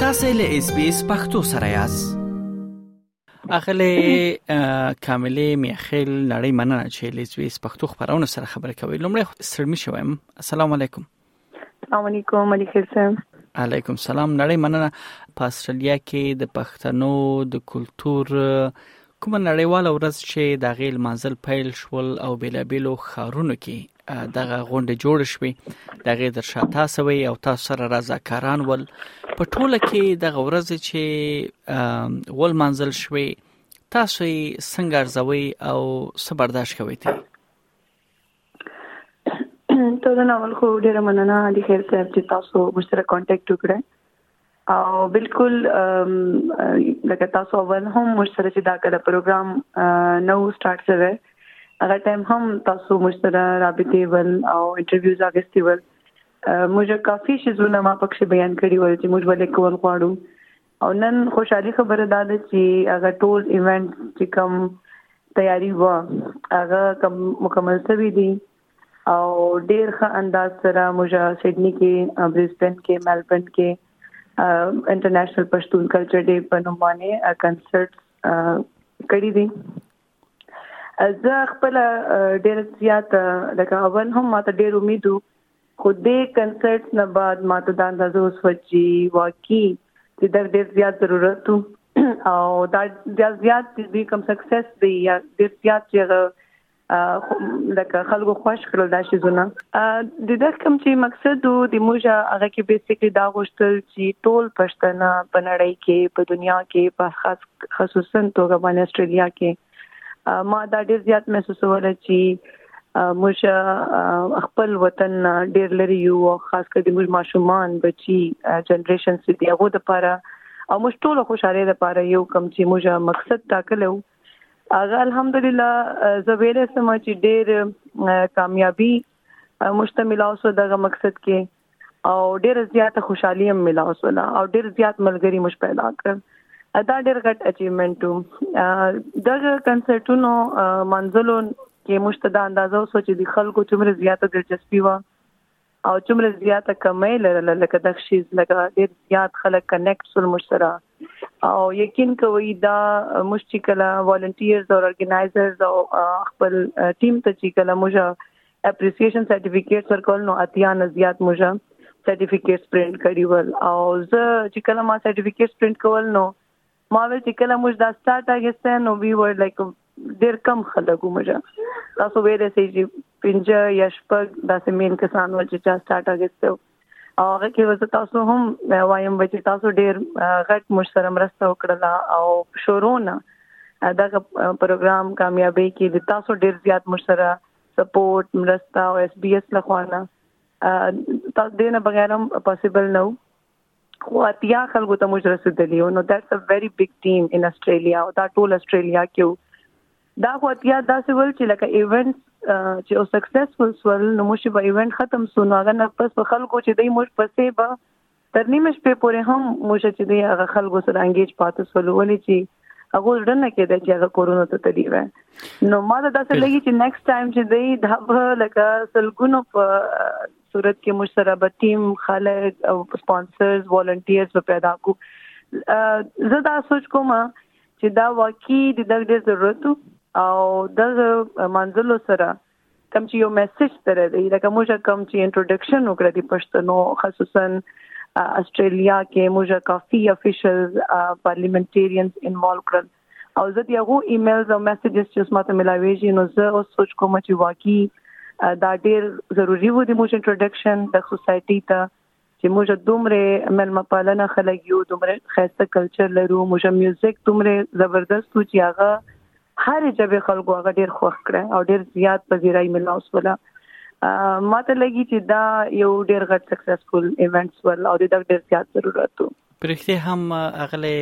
تاسو له اس بي اس پختو سره یاست اخلي کاملې میخیل نړۍ مننه چې لیزویس پښتو خبرونه سره خبرې کوي لومړی سرمی شوم السلام علیکم السلام علیکم علی خیر صاحب علیکم سلام نړۍ مننه په استرالیا کې د پښتنو د کلچر کوم نړیوال ورځ چې د غیل منزل پیل شول او بیلابیلو خارونو کې دغه غونډه جوړ شوې دغه در شاته سوي او تاسو سره رضاکاران ول په ټوله کې دغه ورځ چې ول منزل شوي تاسو یې څنګه ارزوي او څه برداشت کوي ته ته دا نو خو ډیره مننه د خیر صاحب چې تاسو مشترک کانټیکټ وکړئ او بالکل لکه تاسو اول هم مشتره چې دا کله پروګرام نو سٹارټ شوی هغه ټایم هم تاسو مشتره رابطې ول او انټرویوز اغستې ول موږ کافي شیزونه ما پکې بیان کړی ول چې موږ ولې کول غواړو او نن خوشحالي خبره ده چې هغه ټول ایونت چې کوم تیاری و هغه کوم مکمل شوی دی او ډیر ښه انداز سره موږ سیدنی کې برزبن کې ملبن کې انټرنیشنل پښتون کلچر ډے په نوم باندې کنسرت کړی دی زه خپل ډیر زیات لکه اول هم ماته ډیر امیدو خو دې کنسرت نه بعد ماته دا اندازه وسوچي واقعي چې دا ډیر زیات ضرورت او دا زیات دې کوم سکسس دی یا ډیر زیات چې لکه خلکو خوش کړل دا شي زونه د دې کوم چې مقصد د موجه هغه کې بیسیکلی دا غوښتل چې ټول پښتنه په نړۍ کې په دنیا کې په خاص خصوصا توګه باندې استرالیا کې ما دا ډیر زیات محسوسول چې موږ خپل وطن ډیر لري یو او خاص کر د موږ ماشومان بچي جنریشن سي دی هغه د لپاره او موږ ټول خوشاله لپاره یو کم چې موږ مقصد ټاکلو هغه الحمدلله زه ویلې سم چې ډېر کامیابی مشته ملاو سو دغه مقصد کې او ډېر زیات خوشحالي هم ملاو سو او ډېر زیات ملګری مش پیدا کړ دا ډېر غټ اچیومنت دغه کنسرټونو منځلو کې مشته دا اندازو سو چې د خلکو څومره زیاته دلچسپي و او څومره زیاته کمې لرله لکه د شیز لکه ډیر زیات خلک کنیکټ سول مش سره او یقین کوي دا مش چې کله والنټیرز او ارګنایزرز او خپل ټیم ته چې کله مش اپریسیشن سرټیفیکیټ ورکول نو اتیا نه زیات مش سرټیفیکیټ پرینټ کړی ول او زه چې کله ما سرټیفیکیټ پرینټ کول نو ما ویل چې کله موږ دا سټارټ اخیسته نو وی ور لایک ډیر کم خلک وو موږ تاسو ویلې سي چې پنځه یا شپږ داسې مین کسان ول چې چا سټارټ اخیسته او هغه کې وځه تاسو هم وایم چې تاسو ډیر غټ موږ سره مرسته وکړه او شورونه دغه پروګرام کامیابی کې د تاسو ډیر زیات موږ سره سپورټ مرسته او اس بي اس لخوانه تاسو دینه بغیر هم پوسیبل نه خو اتیا خلکو ته موږ رسیدلی یو نو دیټس ا ویری بیګ ټیم ان استرالیا او دا ټول استرالیا کې دا خو اتیا داسې ول چې لکه ایونټ چې او سکسسفل سول نو موږ به ایونټ ختم سو نو هغه نه پس په خلکو چې دوی موږ پسې به تر نیمه شپې پورې هم موږ چې دوی هغه خلکو سره انګیج پاتې سول ولې چې هغه ځل نه کېده چې هغه کورونا ته تللی و نو ما دا څه لګي چې نیکسټ ټایم چې دوی دا لکه سلګونو په صورت کې موږ سره به ټیم خلک او سپانسرز والنټیرز به پیدا کو زه دا سوچ کوم چې دا واقعي د دغه ډېر ضرورت او د منځلو سره کوم چې یو میسج تر دی لکه موږ کوم چې انټروډکشن وکړه د پښتنو خصوصا استرالیا کې موږ کافي افیشلز پارلیمنټریانز انوالو کړل او زه د هغو ایمیلز او میسجز چې اوس ماته ملاویږي نو زه اوس سوچ کوم چې واقعي دا ډیر ضروری وو د موږ انټروډکشن د سوسایټي ته چې موږ دومره ملما پالنه خلک یو دومره خاصه کلچر لرو موږ میوزیک دومره زبردست و چې هغه هر جبه خلکو هغه ډیر خوښ کړه او ډیر زیات په زیرای ملاوس ولا ماته لګی چې دا یو ډیر غټ سکسسفل ایونټس ول او د ډیر زیات ضرورت وو پرختي هم اغلی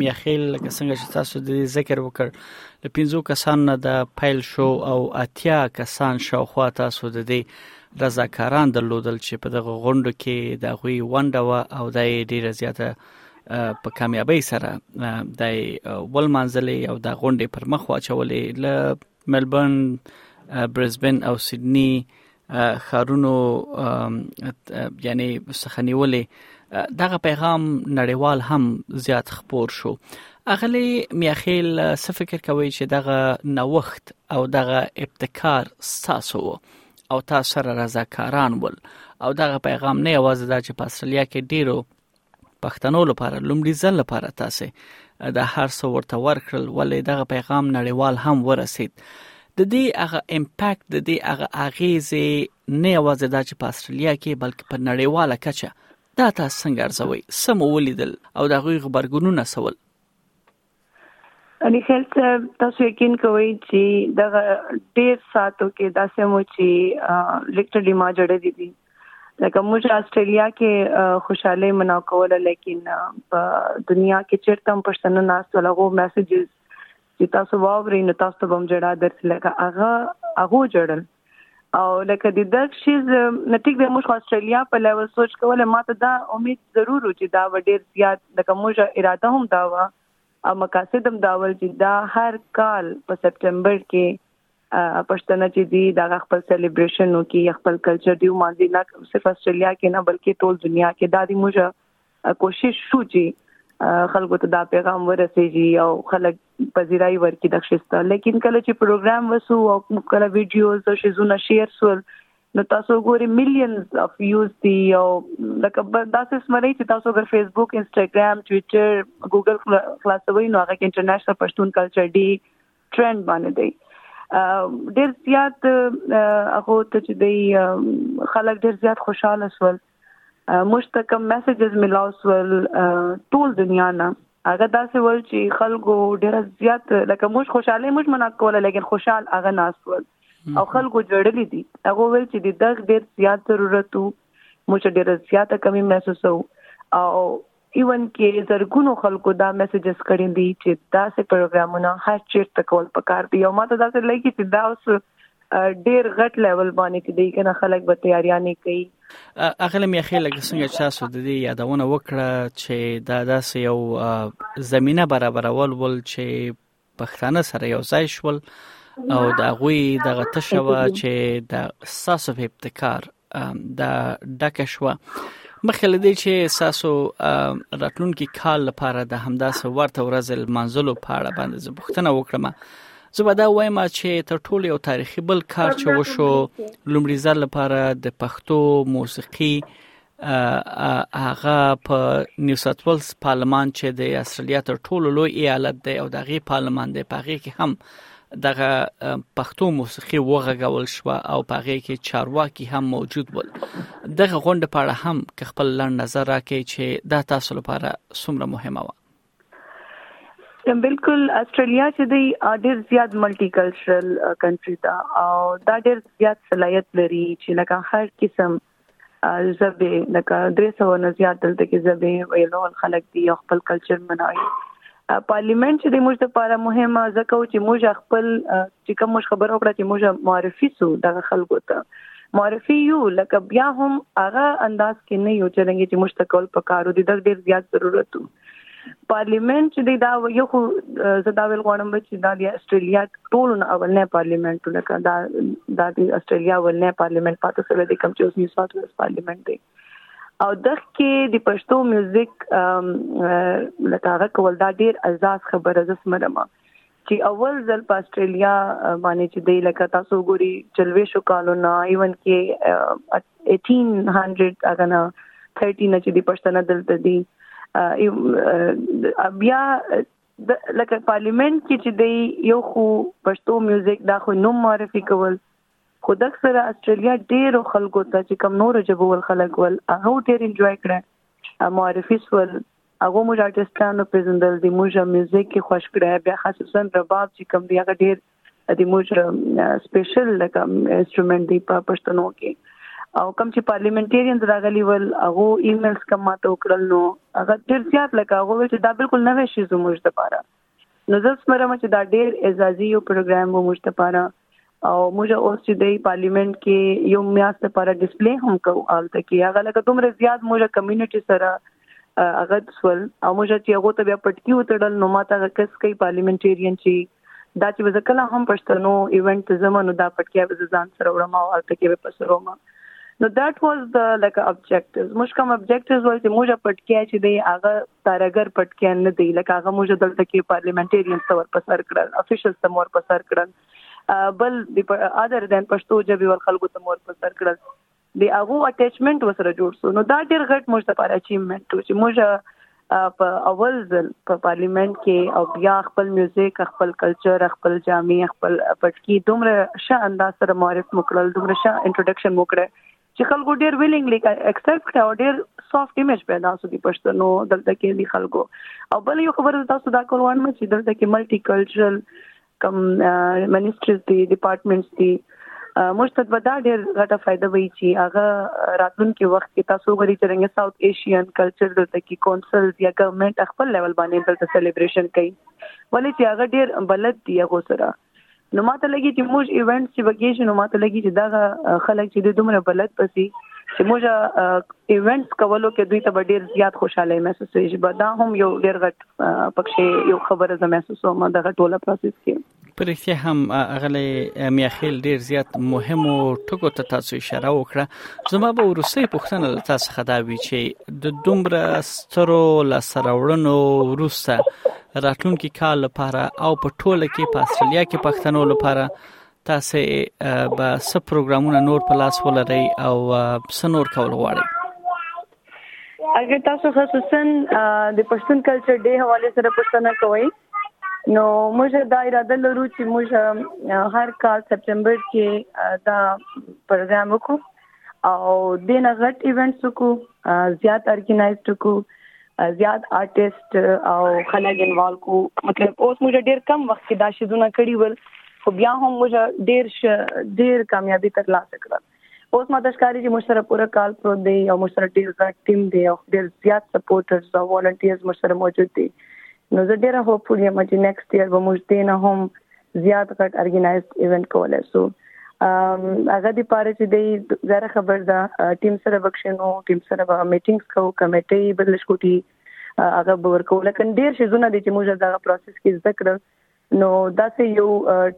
میاخیل لکه څنګه چې تاسو د ذکر وکړ ل 15 کسان نه د پایل شو او اتیا کسان شاوخوا تاسو د دې رضاکاران درلودل چې په دغه غونډو کې د غوي ونډه و او د ډیره زیاته په کامیابی سره د ول منځلې او د غونډې پر مخ واچولې ل ملبورن برزبن او سیدنی خارونو یعنی سخنیولې دغه پیغام نړیوال هم زیات خپور شو اغلی میاخیل څه فکر کوي چې دغه نوښت او دغه ابتکار ساسو او تاسو سره رضاکاران ول او دغه پیغام نه یوازې دا چې په استرالیا کې ډیرو پښتنو لپاره لومړي ځل لپاره تاسو د هر څو ورته ورکړل ولې دغه پیغام نړیوال هم ورسید د دې هغه امپاکټ د دې هغه اغیزې نه یوازې دا چې په استرالیا کې بلکې په نړیواله کچه دا تاسو څنګه ارزوي سم ولیدل او د غوي خبرګونونه سول اني خیل صاحب تاسو یقین کوئ چې دغه ډیر ساتو کې داسې مو چې لیټرلی ما جوړې دي دي لکه موږ استرالیا کې خوشاله منا کوله لیکن په دنیا کې چیرته هم پښتنو ناس ولغو میسجز چې تاسو واورئ نو تاسو به هم جوړا درته لکه هغه هغه جوړل او لکه د دغه شیز نتیک د موږ استرالیا په لیول سوچ کوله ماته دا امید ضرور چې دا ډیر زیات لکه موږ اراده هم دا و او مقاصد هم دا ول چې دا هر کال په سپټمبر کې پښتنه چې دی دا خپل سلیبریشن او کې خپل کلچر دی مانځي نه صرف استرالیا کې نه بلکې ټول دنیا کې دا دی موږ کوشش شو چې خلکو ته دا پیغام ورسېږي او خلک پذیرای ورکړي د شسته لیکن کله چې پروګرام وسو او کله ویډیوز او شیزونه شیر سول نو تاسو ګوري میلیونز اف ویوز دی او لکه دا څه سمري چې تاسو ګر فیسبوک انستګرام ټوئیټر ګوګل خلاصوي نو هغه کې انټرنیشنل پښتون کلچر دی ټرند باندې دی ډیر زیات هغه ته چې دی خلک ډیر زیات خوشاله شول موږ ته کوم میسجز ملاو سول ټول دنیا نه هغه داسې ول چې خلکو ډیر زیات لکه موږ خوشاله موږ منا کوله لیکن خوشحال هغه ناسول او خلکو جوړلې دي هغه ول چې د دغ ډیر زیات ضرورت وو موږ ډیر زیاته کمی محسوسو او ایون کې زرګونو خلکو دا میسجز کړي دي چې داسې پروګرامونه هر چیرته کول پکار دي او ماته داسې لګي چې دا اوس ډیر غټ لیول باندې چې دی کنه خلک به تیاریانې کوي اغله مې خېل لګ څنګه چې تاسو د دې یادونه وکړه چې دا داسې یو زمينه برابرول ول چې پښتانه سره یو ځای شول او دا غوي دغه تشوه چې د ساسو ابتکار دا ډکه شوه مخکې له دې چې ساسو راتلونکي کال لپاره د همداسې ورته ورځ منځلو په اړه باندې زه پوښتنه وکړم زه به دا وایم چې تر ټولو یو تاریخي بل کار چې وشو لومړي ځل لپاره د پښتو موسیقي هغه په نیو ساوث ویلز پارلمان چې د استرالیا تر ټولو لوی ایالت دی او دغه پارلمان دی په هغه کې هم دغه پښتو موسیقي وغږول شو او په هغه کې چارواکي هم موجود ول دغه غونډه په اړه هم که خپل لړ نظر راکې چې دا تاسو لپاره څومره مهمه و بالکل استرالیا چې دی ډیر زیات ملټي کلچرل کنټري ده او دا ډیر زیات صلاحیت لري چې لکه هر قسم زبې لکه درې سو نه زیات دلته کې زبې ویلو خلک دي او خپل کلچر مناوي پارلیمنت چې د موږ لپاره مهمه ځکه چې موږ خپل چې کوم خبر وکړه چې موږ معرفي سو د خلکو ته معرفي یو لکه بیا هم هغه انداز کې نه یو چې لنګ چې موږ ته کول پکارو دي د ډیر زیات ضرورت وو پارلیمنت چې دا یو خو زدا ویل غواړم چې دا د استرالیا ټول نه اول نه پارلیمنت لکه دا د استرالیا ول نه پارلیمنت پاتې سره د کوم چې اوس نیو ساوث ویلز پارلیمنت دی او دغه کې د پښتو میوزیک لکه هغه کول دا ډیر ازاز خبره زسمه ده چی اول ځل په استرالیا باندې چې دی لکه تاسو ګوري چلويشو کالو نه ایون کې 1800 اګه نه 30 نه چې دی پښتنه دلته دی بیا د لکه پارلیمنت کې چې دی یو خو پښتو میوزیک دا خو نوم معرفي کول خو دک سره اسټرالیا ډیرو خلکو ته چې کم نور جبو ول خلک ول هغه ډیر انجوای کړه معرفي سول هغه موږ آرټیستانو پیژندل دی موږ میوزیک کې خوش کړه بیا خصوصا رباب چې کم دی هغه ډیر د موږ سپیشل لکه انسټرومنټ دی په پښتنو کې او کم چې پارلیمنټریان راغلی ول هغه ایمیلز کم ماته وکړل نو هغه ډیر زیات لکه هغه چې دا بالکل نوې شي زموږ لپاره نو زه سمرم چې دا ډیر اعزازي یو پروګرام وو موږ لپاره او موږ اوس چې د پارلیمنت کې یو میاشت لپاره ډیسپلی هم کوو البته کې هغه لکه دومره زیات موږ کمیونټي سره هغه سول او موږ چې هغه ته بیا پټکی وتړل نو ماته کس کوي پارلیمنټریان چې دا چې زه کله هم پښتنو ایونت زمونو دا پټکی به ځان سره وړم او البته کې به پسروم نو دیٹ واز د لکه ابجیکټیوز موږ کوم ابجیکټیوز ول چې موږ پټکی چې دی هغه تارګر پټکیان نه دی لکه هغه موږ دلته کې پارلیمنټیرین څور په سر کړل افیشل څور په سر کړل بل د اذر دین پښتو ژبه ور خلکو ته مور په سر کړل د هغه اټیچمنټ وسره جوړ سو نو دا ډیر غټ موږ ته پر اچیومنټ چې موږ په اول ځل په پارلیمنت کې او بیا خپل میوزیک خپل کلچر خپل جامع خپل پټکی دومره ښه انداز سره معرف مکړل دومره ښه انټروډکشن مکړه چې خلکو ډیر ویلینګلی اکسپټ کړ او ډیر سافټ ایمیج پیدا شو د پښتنو دلته کې دي خلکو او بل یو خبره تاسو دا کوروان مې چې دلته کې ملټي کلچرل کم منیسټریز دي ډپارټمنټس دي مرشد به دا ډیر غټه فائدہ وي چې هغه راتلونکي وخت کې تاسو غوړي چې رنګ ساوث ایشین کلچر دلته کې کونسل یا ګورنمنت خپل لیول باندې دلته سلیبریشن کوي ولې چې هغه ډیر بلد دی هغه سره نو ماته لګي چې موږ ایونټ چې بګی شي نو ماته لګي چې دا خلک چې د دومره بلد پسی چې موږ ایونټس کولو کې دوی ته ډیر زیات خوشاله محسوس شي به دا هم یو ډیر غټ پکې یو خبره زما محسوسوم دا ټوله پروسس کې پر اړتیا هم غلې میاخیل ډیر زیات مهم او ټکو ته تاسو اشاره وکړه زما به ورسې پوښتنه تاسو خداوي چې د دومره سترو لاسراوړنو ورسته راتلونکي کال لپاره او په ټوله کې په استرالیا کې پښتنو لپاره تاسو به څه پروګرامونه نور په لاس ولرئ او څه نور کول غواړئ اگر تاسو خصوصا د پښتون کلچر ډې حواله سره پښتنه کوئ نو موږ دا اراده لرو چې موږ هر کال سپټمبر کې دا پروګرام وکړو او دینه غټ ایونټس کو زیات ارګنایزډ کو زیات آرټیست او خلک انوالو کو مطلب اوس موږ ډیر کم وخت کې دا شیزونه کړی ول خو بیا هم موږ ډیر ش... ډیر کامیابی تر لاسه کړل اوس ما تشکاری چې موږ سره پوره کال پروت دی او موږ سره ډیر غټ ټیم دی او ډیر زیات سپورټرز او والنټیرز موږ سره موجود دي نو زه ډیره هوپفول یم چې نیکسټ ایئر به موږ دینه هم زیات غټ ارګنایزد ایونت کولای سو هغه د پاره چې د زره خبر دا ټیم سره بخښنو ټیم سره به میټینګز کو کمیټې بدل شکوټي هغه به ورکول کن ډیر شي زونه دي چې موږ دا پروسس کې ذکر نو دا سه یو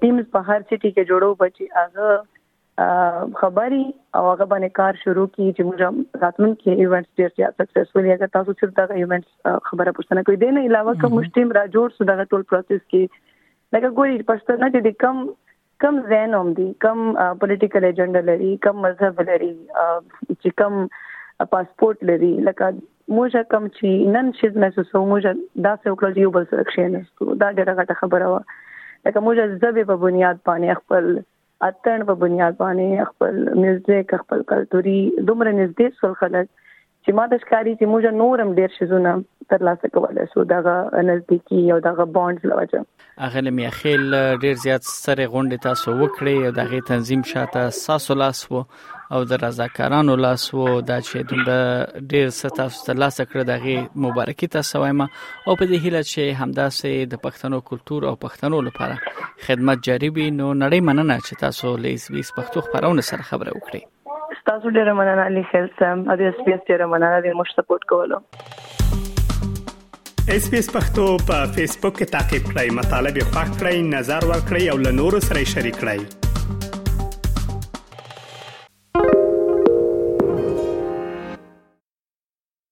ټیمز په هر سټي کې جوړو بچي هغه خبري او هغه باندې کار شروع کی چې موږ راتلونکي ایونټس ډیر زیات سکسسفل یا تاسو صرف دغه ایونټس خبره پوښتنه کوي دین علاوه کوم مشتیم را جوړ سو دغه ټول پروسس کې لکه ګوري پښتنه چې د کم کم زین هم دي کم پولیټیکل ایجنډا لري کم مذهب لري چې کم پاسپورت لري لکه موږ کوم چې نن شیز محسوسو موږ دا څه وکړو چې یو بل سره کښینستو دا ډیره غټه خبره و لکه موږ زبې په بنیاد باندې خپل اتڼ په بنیاد باندې خپل میوزیک خپل کلتوري دومره نږدې سول خلک چې ما د ښکاری چې موږ نورم ډیر شزونه تر لاسه کولای سو دغه نزدیکی او دغه بانډز لوجه اغل میاخیل ډیر زیات سره غونډه تاسو وکړي او دغه تنظیم شاته ساسو لاس وو او د رضاکارانو لاس وو دا چې دومره ډیر ستاسو ته لاس کړ دغه مبارکي تاسو وایم او په دې هیله چې همداسې د پښتنو کلچر او پښتنو لپاره خدمت جاری وي نو نړۍ مننه چې تاسو له اس بي اس پښتو خبرونه سره خبره وکړي تاسو ډیره مننه علي خیل سم او د اس بي اس ډیره مننه د مشت سپورټ کولو اس پی اس پختو په فیسبوک کې تا کې پلی مطلب یو فاک کړئ نظر ور کړئ او له نورو سره شریک کړئ